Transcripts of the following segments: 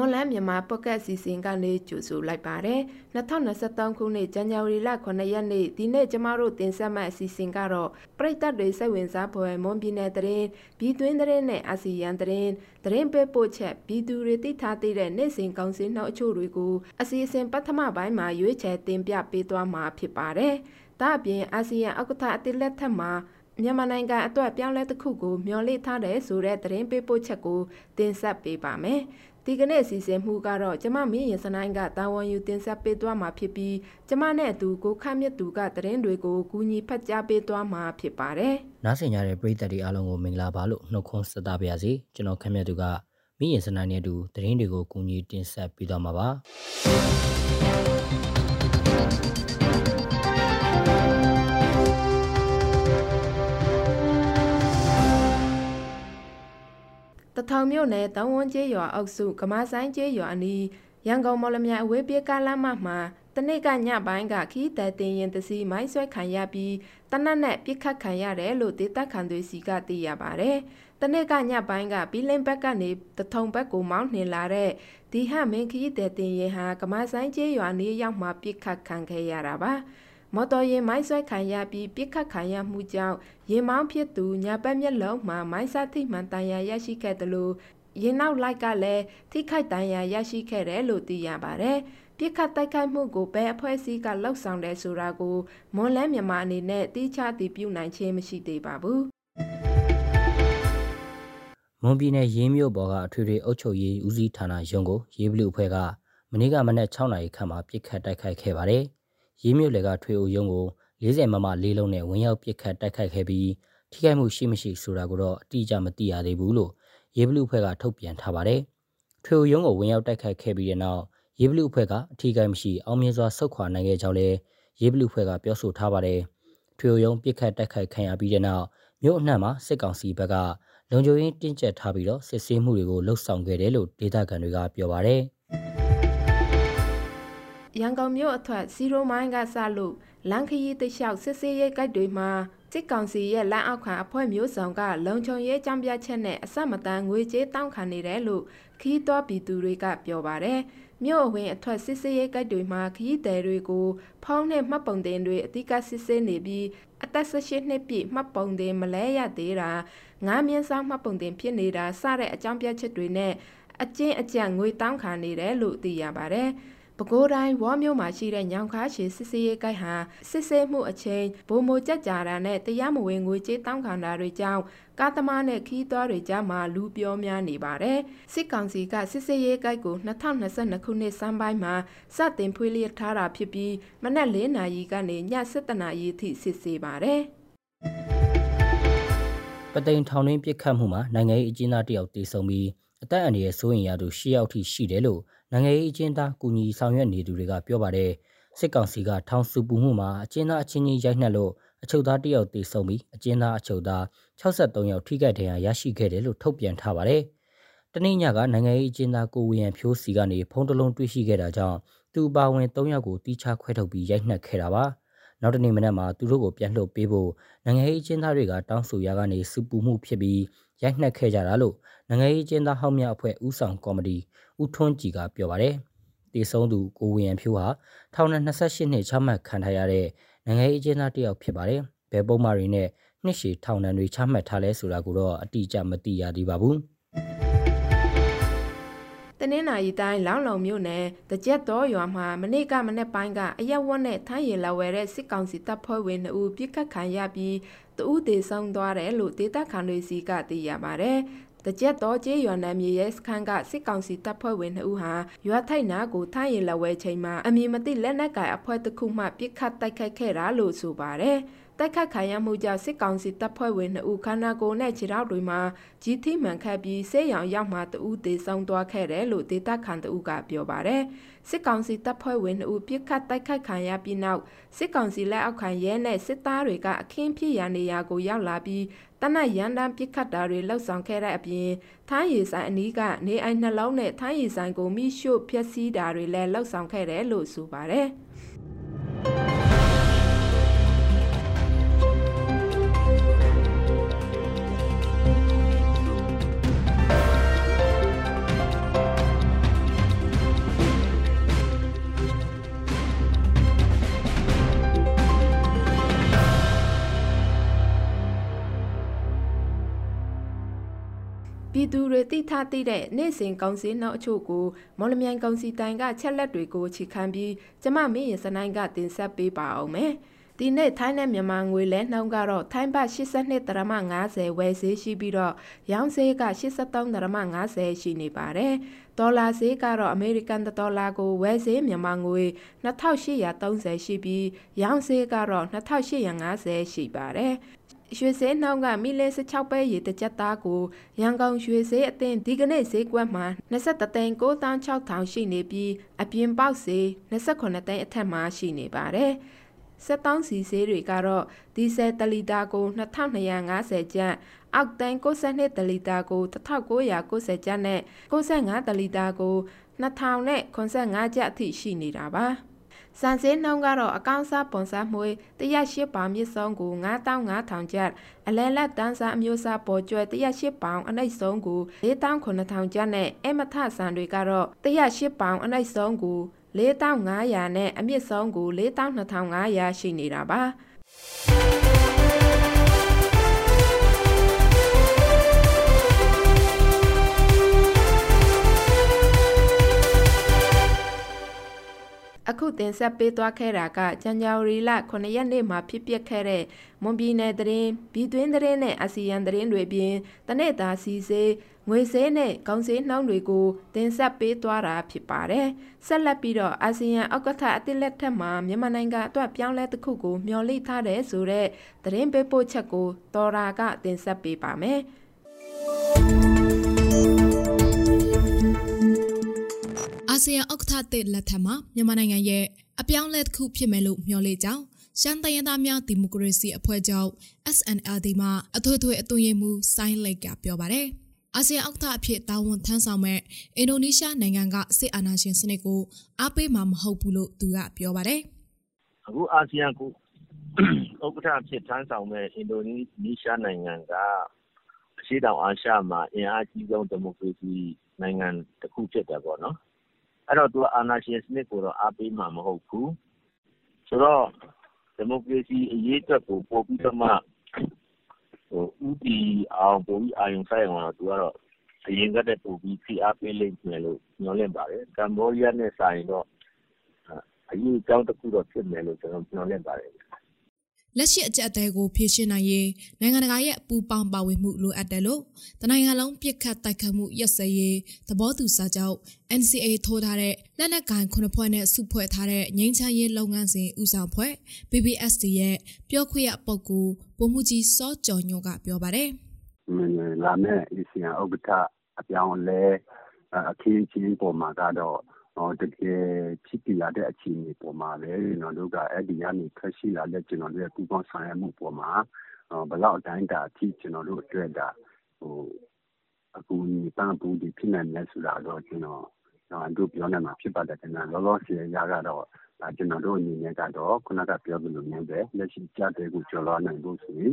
မွန်လန်းမြန်မာပေါ့ကတ်စီစဉ်ကနေကြိုဆိုလိုက်ပါတယ်2023ခုနှစ်ဇန်နဝါရီလ9ရက်နေ့ဒီနေ့ကျမတို့တင်ဆက်မယ့်အစီအစဉ်ကတော့ပြည်သက်တွေစိတ်ဝင်စားဖွယ်မွန်ပြည်နယ်တရင်ပြည်တွင်းတရင်နဲ့အာဆီယံတရင်တရင်ပေးပို့ချက်ပြည်သူတွေသိထားသိတဲ့နေ့စဉ်ကောင်းစင်နှောက်အချို့တွေကိုအစီအစဉ်ပထမပိုင်းမှာရွေးချယ်တင်ပြပေးသွားမှာဖြစ်ပါတယ်ဒါအပြင်အာဆီယံဥက္ကဋ္ဌအတိလက်ထက်မှာမြန်မာနိုင်ငံအတွက်ပြောင်းလဲတစ်ခုကိုမျှော်လင့်ထားတယ်ဆိုတဲ့သတင်းပေးပို့ချက်ကိုတင်ဆက်ပေးပါမယ်။ ဒီကနေ့စီစဉ်မှုကတော့ကျမမင်းရင်စနိုင်းကတာဝန်ယူတင်ဆက်ပေးသွားမှာဖြစ်ပြီးကျမနဲ့အတူကိုခန့်မြတ်သူကသတင်းတွေကိုကူညီဖတ်ကြားပေးသွားမှာဖြစ်ပါတယ်။နားဆင်ကြတဲ့ပရိသတ်တွေအားလုံးကိုမင်္ဂလာပါလို့နှုတ်ခွန်းဆက်သပါရစေ။ကျွန်တော်ခန့်မြတ်သူကမင်းရင်စနိုင်းနဲ့အတူသတင်းတွေကိုကူညီတင်ဆက်ပေးသွားမှာပါ။ ထောင်မြို့နယ်တောင်ဝန်းကျေးရွာအုပ်စုကမာဆိုင်ကျေးရွာအနီးရန်ကုန်မော်လမြိုင်အဝေးပြေးကားလမ်းမမှာတနေ့ကညပိုင်းကခီးတဲ့တင်ရင်တစီမိုင်းဆွဲခံရပြီးတနက်နဲ့ပြစ်ခတ်ခံရတယ်လို့ဒေသခံတွေစီကသိရပါတယ်။တနေ့ကညပိုင်းကဘီလင်းဘက်ကနေတထုံဘက်ကိုမောင်းနှင်လာတဲ့ဒီဟမင်းခီးတဲ့တင်ရင်ဟာကမာဆိုင်ကျေးရွာနေရောက်မှပြစ်ခတ်ခံခဲ့ရတာပါ။ မော်တော်ယာဉ်မိုင်းဆွဲခံရပြီးပြစ်ခတ်ခံရမှုကြောင့်ရင်မောင်းဖြစ်သူညာဘက်မျက်လုံးမှာမိုင်းစားထိမှန်တန်ရာရရှိခဲ့တယ်လို့ရင်နောက်လိုက်ကလည်းထိခိုက်တန်ရာရရှိခဲ့တယ်လို့သိရပါတယ်။ပြစ်ခတ်တိုက်ခိုက်မှုကိုဘယ်အဖွဲ့အစည်းကလှုပ်ဆောင်တယ်ဆိုတာကိုမွန်လန်းမြန်မာအနေနဲ့တိကျတည်ပြုနိုင်ခြင်းမရှိသေးပါဘူး။မွန်ပြည်နယ်ရင်းမြို့ပေါ်ကအထွေထွေအုပ်ချုပ်ရေးဦးစီးဌာနရုံးကိုရေးဘလူအဖွဲ့ကမနေ့ကမနက်6နာရီခန့်မှာပြစ်ခတ်တိုက်ခိုက်ခဲ့ပါတယ်။ ရေးမြို့လေကထွေအိုရုံးကို40မမလေးလုံးနဲ့ဝင်ရောက်ပစ်ခတ်တိုက်ခိုက်ခဲ့ပြီးထိခိုက်မှုရှိမရှိဆိုတာကိုတော့အတိအကျမသိရသေးဘူးလို့ရေးဘလူအဖွဲ့ကထုတ်ပြန်ထားပါတယ်။ထွေအိုရုံးကိုဝင်ရောက်တိုက်ခိုက်ခဲ့ပြီးတဲ့နောက်ရေးဘလူအဖွဲ့ကအထီးကိုင်းမရှိအောင်မြင်စွာဆုတ်ခွာနိုင်ခဲ့ကြောင်းလည်းရေးဘလူအဖွဲ့ကပြောဆိုထားပါတယ်။ထွေအိုရုံးပြစ်ခတ်တိုက်ခိုက်ခံရပြီးတဲ့နောက်မြို့အနှံ့မှာစစ်ကောင်စီဘက်ကလုံခြုံရေးတင်းကျပ်ထားပြီးတော့စစ်ဆေးမှုတွေကိုလှုပ်ဆောင်ခဲ့တယ်လို့ဒေသခံတွေကပြောပါတယ်။ ရန်ကုန်မြို့အထွက်စီရိုမိုင်းကစလို့လမ်းခရီးတလျှောက်စစ်စေးရိတ်ကိုက်တွေမှာစစ်ကောင်စီရဲ့လမ်းအောက်ခံအဖွဲ့မျိုးဆောင်ကလုံခြုံရေးကြံပြချက်နဲ့အဆက်မတန်ငွေကြေးတောင်းခံနေတယ်လို့ခီးတော်ပြည်သူတွေကပြောပါတယ်။မြို့အဝင်အထွက်စစ်စေးရိတ်ကိုက်တွေမှာခီးသည်တွေကိုဖောင်းနဲ့မှတ်ပုံတင်တွေအဓိကစစ်ဆေးနေပြီးအသက်18နှစ်ပြည့်မှတ်ပုံတင်မလဲရသေးတာငါးမြင်းဆောင်မှတ်ပုံတင်ဖြစ်နေတာစတဲ့အကြောင်းပြချက်တွေနဲ့အကျဉ်းအကြံငွေတောင်းခံနေတယ်လို့သိရပါတယ်။ ပဲခူးတိုင်းဝေါမြို့မှာရှိတဲ့ညောင်ခါရှည်စစ်စေးရေးကိုက်ဟာစစ်ဆေးမှုအချိန်ဘုံမိုကြက်ကြတာနဲ့တရားမဝင်ငွေကြေးတောင်းခံတာတွေကြောင့်ကားသမားနဲ့ခီးသွားတွေကြားမှာလူပြောများနေပါတယ်။စစ်ကောင်စီကစစ်စေးရေးကိုက်ကို2022ခုနှစ်စမ်းပိုင်းမှာစတင်ဖွေးလျက်ထားတာဖြစ်ပြီးမနက်၄နာရီကနေည7နာရီထိစစ်ဆေးပါတယ်။ပသိမ်ထောင်တွင်းပြစ်ခတ်မှုမှာနိုင်ငံရေးအကျဉ်းသားတယောက်တေဆုံးပြီးအသက်အန္တရာယ်စိုးရင်ရသူ၈ယောက်ထိရှိတယ်လို့ နိုင်ငံရေးအကျဉ်းသားကူညီဆောင်ရွက်နေသူတွေကပြောပါတယ်စစ်ကောင်စီကထောင်စုပူမှုမှာအကျဉ်းသားအချင်းချင်းရိုက်နှက်လို့အချုပ်သားတယောက်သေဆုံးပြီးအကျဉ်းသားအချုပ်သား63ယောက်ထိခိုက်ဒဏ်ရာရရှိခဲ့တယ်လို့ထုတ်ပြန်ထားပါတယ်။တနေ့ညကနိုင်ငံရေးအကျဉ်းသားကိုဝေယံဖြိုးစီကနေဖုံးတလုံးတွေ့ရှိခဲ့တာကြောင့်သူပါဝင်3ယောက်ကိုတီးခြားခွဲထုတ်ပြီးရိုက်နှက်ခဲ့တာပါ။နောက်တနေ့မနက်မှာသူတို့ကိုပြန်လှုပ်ပေးဖို့နိုင်ငံရေးအကျဉ်းသားတွေကတောင်းဆိုရကနေစုပူမှုဖြစ်ပြီး ရိုက်နှက်ခဲ့ကြတာလို့နိုင်ငံရေးအကျဉ်းသားဟောက်မြအဖွဲ့ဦးဆောင်ကော်မတီဦးထွန်းကြည်ကပြောပါတယ်။တေဆုံးသူကိုဝေယံဖြိုးဟာထောင်နဲ့28နှစ်ချမှတ်ခံထားရတဲ့နိုင်ငံရေးအကျဉ်းသားတစ်ယောက်ဖြစ်ပါတယ်။ဘယ်ပုံမှန်တွေနဲ့နှစ်ရှည်ထောင်ဒဏ်တွေချမှတ်ထားလဲဆိုတာကိုတော့အတိအကျမသိရသေးပါဘူး။တ နင်္လာရီတိုင်းလောင်းလုံမြို့နယ်တကြက်တော်ရွာမှာမနေ့ကမနေ့ပိုင်းကအရက်ဝတ်နဲ့ထမ်းရည်လာဝယ်တဲ့စစ်ကောင်စီတပ်ဖွဲ့ဝင်2ဦးပြစ်ခတ်ခံရပြီးတဦးသေဆုံးသွားတယ်လို့ဒေသခံတွေစီကသိရပါဗျ။တကြက်တော်ကျေးရွာနယ်မြေရဲစခန်းကစစ်ကောင်စီတပ်ဖွဲ့ဝင်2ဦးဟာရွာထိုက်နာကိုထိုင်းရလဝဲချိန်မှာအမည်မသိလက်နက်ကင်အဖွဲ့တစ်ခုမှပြစ်ခတ်တိုက်ခိုက်ခဲ့တာလို့ဆိုပါတယ်။ တိုက်ခတ်ခံရမှုကြောင့်စစ်ကောင်စီတပ်ဖွဲ့ဝင်2ဦးခန္ဓာကိုယ်နဲ့ခြေထောက်တွေမှာကြီးထိမှန်ခတ်ပြီးဆေးရောင်ရောက်မှတဦးသေဆုံးသွားခဲ့တယ်လို့ဒေသခံတဦးကပြောပါတယ်။စစ်ကောင်စီတပ်ဖွဲ့ဝင်2ဦးပြစ်ခတ်တိုက်ခတ်ခံရပြီးနောက်စစ်ကောင်စီလက်အောက်ခံရဲနဲ့စစ်သားတွေကအခင်းဖြစ်ရနေရာကိုရောက်လာပြီးတနက်ရန်တမ်းပြစ်ခတ်တာတွေလှုပ်ဆောင်ခဲ့တဲ့အပြင်ထိုင်းရီဆိုင်အနီးကနေအိမ်နှလုံးနဲ့ထိုင်းရီဆိုင်ကိုမိရှို့ဖျက်ဆီးတာတွေလည်းလှုပ်ဆောင်ခဲ့တယ်လို့ဆိုပါတယ်။ ပြည်သူတွေသိထားသိတဲ့နေ့စဉ်ကောင်းစင်နောက်အချို့ကိုမော်လမြိုင်ကောင်စီတိုင်ကချက်လက်တွေကိုချီခံပြီးကျမမင်းရင်စနိုင်ကတင်ဆက်ပေးပါအောင်မယ်။ဒီနေ့ထိုင်းနဲ့မြန်မာငွေလဲနှုန်းကတော့ထိုင်းဘတ်82ဒရမ50ဝယ်ဈေးရှိပြီးတော့ရောင်းဈေးက83ဒရမ50ရှိနေပါတယ်။ဒေါ်လာဈေးကတော့အမေရိကန်ဒေါ်လာကိုဝယ်ဈေးမြန်မာငွေ2830ရှိပြီးရောင်းဈေးကတော့2850ရှိပါတယ်။ ရွှေစဲနှောင်းကမီလ16ပဲရေတကြက်သားကိုရန်ကုန်ရွှေစဲအသင်းဒီကနေ့ဈေးကွက်မှာ23သိန်း9600ရှိနေပြီးအပြင်ပေါက်ဈေး28သိန်းအထက်မှာရှိနေပါတယ်။စက်တောင်းစီဈေးတွေကတော့ဒီဇယ်တလီတာကို2250ကျပ်အောက်တန်း62တလီတာကို1990ကျပ်နဲ့65တလီတာကို2085ကျပ်အထိရှိနေတာပါ။ စံစင်းနှုန်းကတော့အကောင့်စားပွန်စားမွေ108ပေါင်မြစ်ဆုံးကို9500ကျပ်အလဲလက်တန်းစားအမျိုးအစားပေါ်ကျွဲ108ပေါင်အနှိပ်ဆုံးကို4900ကျပ်နဲ့အမထဆန်တွေကတော့108ပေါင်အနှိပ်ဆုံးကို4500နဲ့အမြင့်ဆုံးကို4200ရှိနေတာပါ တင်ဆက်ပေးသွားခဲ့တာကဇန်နဝါရီလ9ရက်နေ့မှာဖြစ်ပျက်ခဲ့တဲ့မွန်ပြည်နယ်သတင်း၊ပြည်တွင်းသတင်းနဲ့အာဆီယံသတင်းတွေပြင်တနေ့တာစီစေးငွေစေးနဲ့ကောင်းစေးနှောင်းတွေကိုတင်ဆက်ပေးသွားတာဖြစ်ပါတယ်။ဆက်လက်ပြီးတော့အာဆီယံအောက်ကထအတိလက်ထက်မှာမြန်မာနိုင်ငံအတွက်ပြောင်းလဲတစ်ခုကိုမျှော်လင့်ထားတဲ့ဆိုတဲ့သတင်းပေးပို့ချက်ကိုတော်ရာကတင်ဆက်ပေးပါမယ်။ ဆီယံဥက္ကဋ္ဌသစ်လက်ထက်မှာမြန်မာနိုင်ငံရဲ့အပြောင်းလဲတစ်ခုဖြစ်မယ်လို့မျှော်လင့်ကြောင်းရှမ်းတိုင်းရင်းသားများဒီမိုကရေစီအဖွဲ့ချုပ် SNLD မှအထွေထွေအသွင်ရမှုဆိုင်းလိုက်ကပြောပါတယ်။အာဆီယံဥက္ကဋ္ဌအဖြစ်တာဝန်ထမ်းဆောင်မဲ့အင်ဒိုနီးရှားနိုင်ငံကစစ်အာဏာရှင်စနစ်ကိုအားပေးမှာမဟုတ်ဘူးလို့သူကပြောပါတယ်။အခုအာဆီယံကိုဥက္ကဋ္ဌအဖြစ်ထမ်းဆောင်မဲ့အင်ဒိုနီးရှားနိုင်ငံကအရှေ့တောင်အာရှမှာအင်အားကြီးဆုံးဒီမိုကရေစီနိုင်ငံတစ်ခုဖြစ်တယ်ပေါ့နော် အဲ့တော့ သူက အာဏာရှင်စနစ်ကိုတော့ အားပေးမှာ မဟုတ်ဘူး ဆိုတော့ ဒီမိုကရေစီအရေးအတွက်ကို ပိုပြီးတော့မှဟိုဥတီအောင် ပိုပြီး အာရုံစိုက်အောင်တော့ သူကတော့ အရင်ကတည်းကပိုပြီး ဖိအားပေးလိမ့်မယ်လို့ညွှန်လင့်ပါတယ် ကမ္ဘောဒီးယားနဲ့ဆိုင်တော့ အရေးအကြောင်းတစ်ခုတော့ ဖြစ်မယ်လို့ ကျွန်တော်ညွှန်လင့်ပါတယ် လက်ရှိအကြက်အသေးကိုဖြည့်ရှင်းနိုင်ရေးနိုင်ငံတကာရဲ့ပူးပေါင်းပါဝင်မှုလိုအပ်တယ်လို့တနိုင်ငံလုံးပြစ်ခတ်တိုက်ခတ်မှုရက်စဲရေးသဘောတူစာချုပ် NCA ထိုးထားတဲ့လက်နက်ကိုင်ခုနှစ်ဖွဲ့နဲ့စုဖွဲ့ထားတဲ့ငြိမ်းချမ်းရေးလုပ်ငန်းစဉ်ဦးဆောင်ဖွဲ့ BBSD ရဲ့ပြောခွင့်ရပုဂ္ဂိုလ်ဗိုလ်မှူးကြီးစောကျော်ညိုကပြောပါတယ်။လာမယ့် ASEAN ဥက္ကဋ္ဌအပြောင်းလဲအခင်းအကျင်းပေါ်မှာကတော့ တကယ်ဖြစ်တည်လာတဲ့အခြေအနေပေါ်မှာလည်းကျနော်တို့ကအဲဒီကနေထွက်ရှိလာတဲ့ကျနော်တို့ရဲ့ပူးပေါင်းဆောင်ရွက်မှုအပေါ်မှာဘယ်လောက်အတိုင်းအတာအထိကျနော်တို့အတွက်အကူအညီပံ့ပိုးတွေဖြစ်နိုင်မလဲဆိုတာတော့ကျနော်တို့ပြောနိုင်မှာဖြစ်ပါတယ်ခင်ဗျ။လောလောဆယ်အရကတော့ကျနော်တို့အနေနဲ့ကတော့ခုနကပြောသလိုမျိုးပဲလက်ရှိအကျပ်အတည်းကိုကျော်လွှားနိုင်ဖို့ဆိုရင်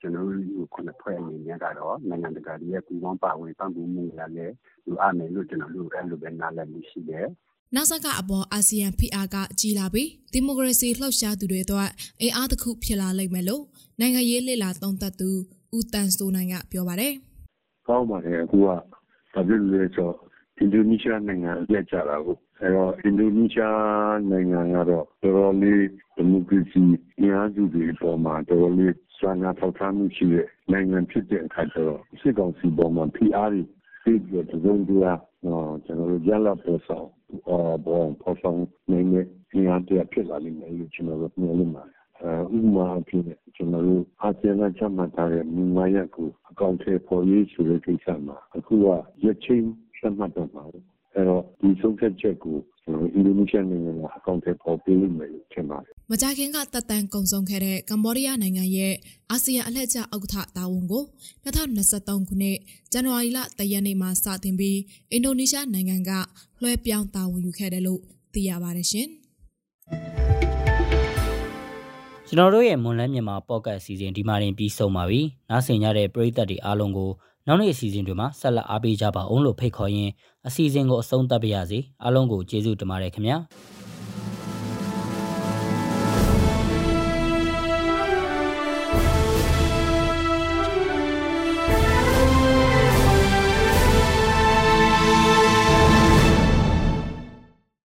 ကျနော်တို့ ၇ ဖွဲ့အနေနဲ့ကတော့ နိုင်ငံတကာရဲ့ ပူးပေါင်းပါဝင်ပံ့ပိုးမှုကလည်း လိုအပ်မယ်လို့ ကျနော်တို့ အဲလိုပဲ နားလည်မှုရှိတယ်။နောက်ဆက်ကအပေါ် အာဆီယံဖိအားက ကြီးလာပြီး ဒီမိုကရေစီလှုပ်ရှားသူတွေအတွက် အင်အားတစ်ခု ဖြစ်လာလိမ့်မယ်လို့ နိုင်ငံရေးလှစ်လာသုံးသပ်သူ ဦးတန်စိုးနိုင်က ပြောပါတယ်။ကောင်းပါတယ်အခုက ဘာဖြစ်လို့လဲဆိုတော့ အင်ဒိုနီးရှားနိုင်ငံလက်ကြတာကိုအဲတော့ အင်ဒိုနီးရှားနိုင်ငံကတော့ တော်တော်လေး ဒီမိုကရေစီအင်အားစုတွေပေါ်မှာ တော်တော်လေး စာနာထောက်ထားမှုရှိတဲ့နိုင်ငံဖြစ်တဲ့အခါကျတော့စစ်ကောင်စီပေါ်မှာဖိအားတွေသိပြီးတော့သုံးကြတော့ကျွန်တော်တို့ရလာပေါ်ဆောင်အော်ဘောပေါ်ဆောင်နေနေအင်အားတွေဖြစ်လာလိမ့်မယ်လို့ကျွန်တော်တို့မျှော်လင့်ပါတယ်ဥပမာအဖြစ်ကျွန်တော်တို့အာဆီယံကချမှတ်ထားတဲ့မြန်မာရပ်ကိုအကောင့်ထဲပေါ်ရေးဆိုတဲ့ကိစ္စမှာအခုကရချင်းသတ်မှတ်တော့မှာအဲတော့ဒီဆုံးဖြတ်ချက်ကို ကျွန်တော်အင်ဒိုနီးရှားနိုင်ငံကအကောင့်ထဲပေါ်ပေးလိမ့်မယ်လို့ထင်ပါတယ်မကြခင်ကတပ်တန်းကုံဆုံးခဲ့တဲ့ကမ္ဘောဒီးယားနိုင်ငံရဲ့အာဆီယံအလှည့်ကျဥက္ကဋ္ဌတာဝန်ကို2023ခုနှစ်ဇန်နဝါရီလ3ရက်နေ့မှာစတင်ပြီးအင်ဒိုနီးရှားနိုင်ငံကလွှဲပြောင်းတာဝန်ယူခဲ့တယ်လို့သိရပါတယ်ရှင်ကျွန်တော်တို့ရဲ့မွန်လန်းမြန်မာပေါ့ကတ်အစီအစဉ်ဒီမှာတင်ပြီးဆုံးပါပြီ။နားဆင်ကြတဲ့ပရိသတ်တွေအားလုံးကို နောက်နေ့အစီအစဉ်တွေမှာဆက်လက်အားပေးကြပါအောင်လို့ဖိတ်ခေါ်ရင်းအစီအစဉ်ကိုအဆုံးသတ်ပါရစေအားလုံးကိုကျေးဇူးတင်ပါတယ်ခင်ဗျာ။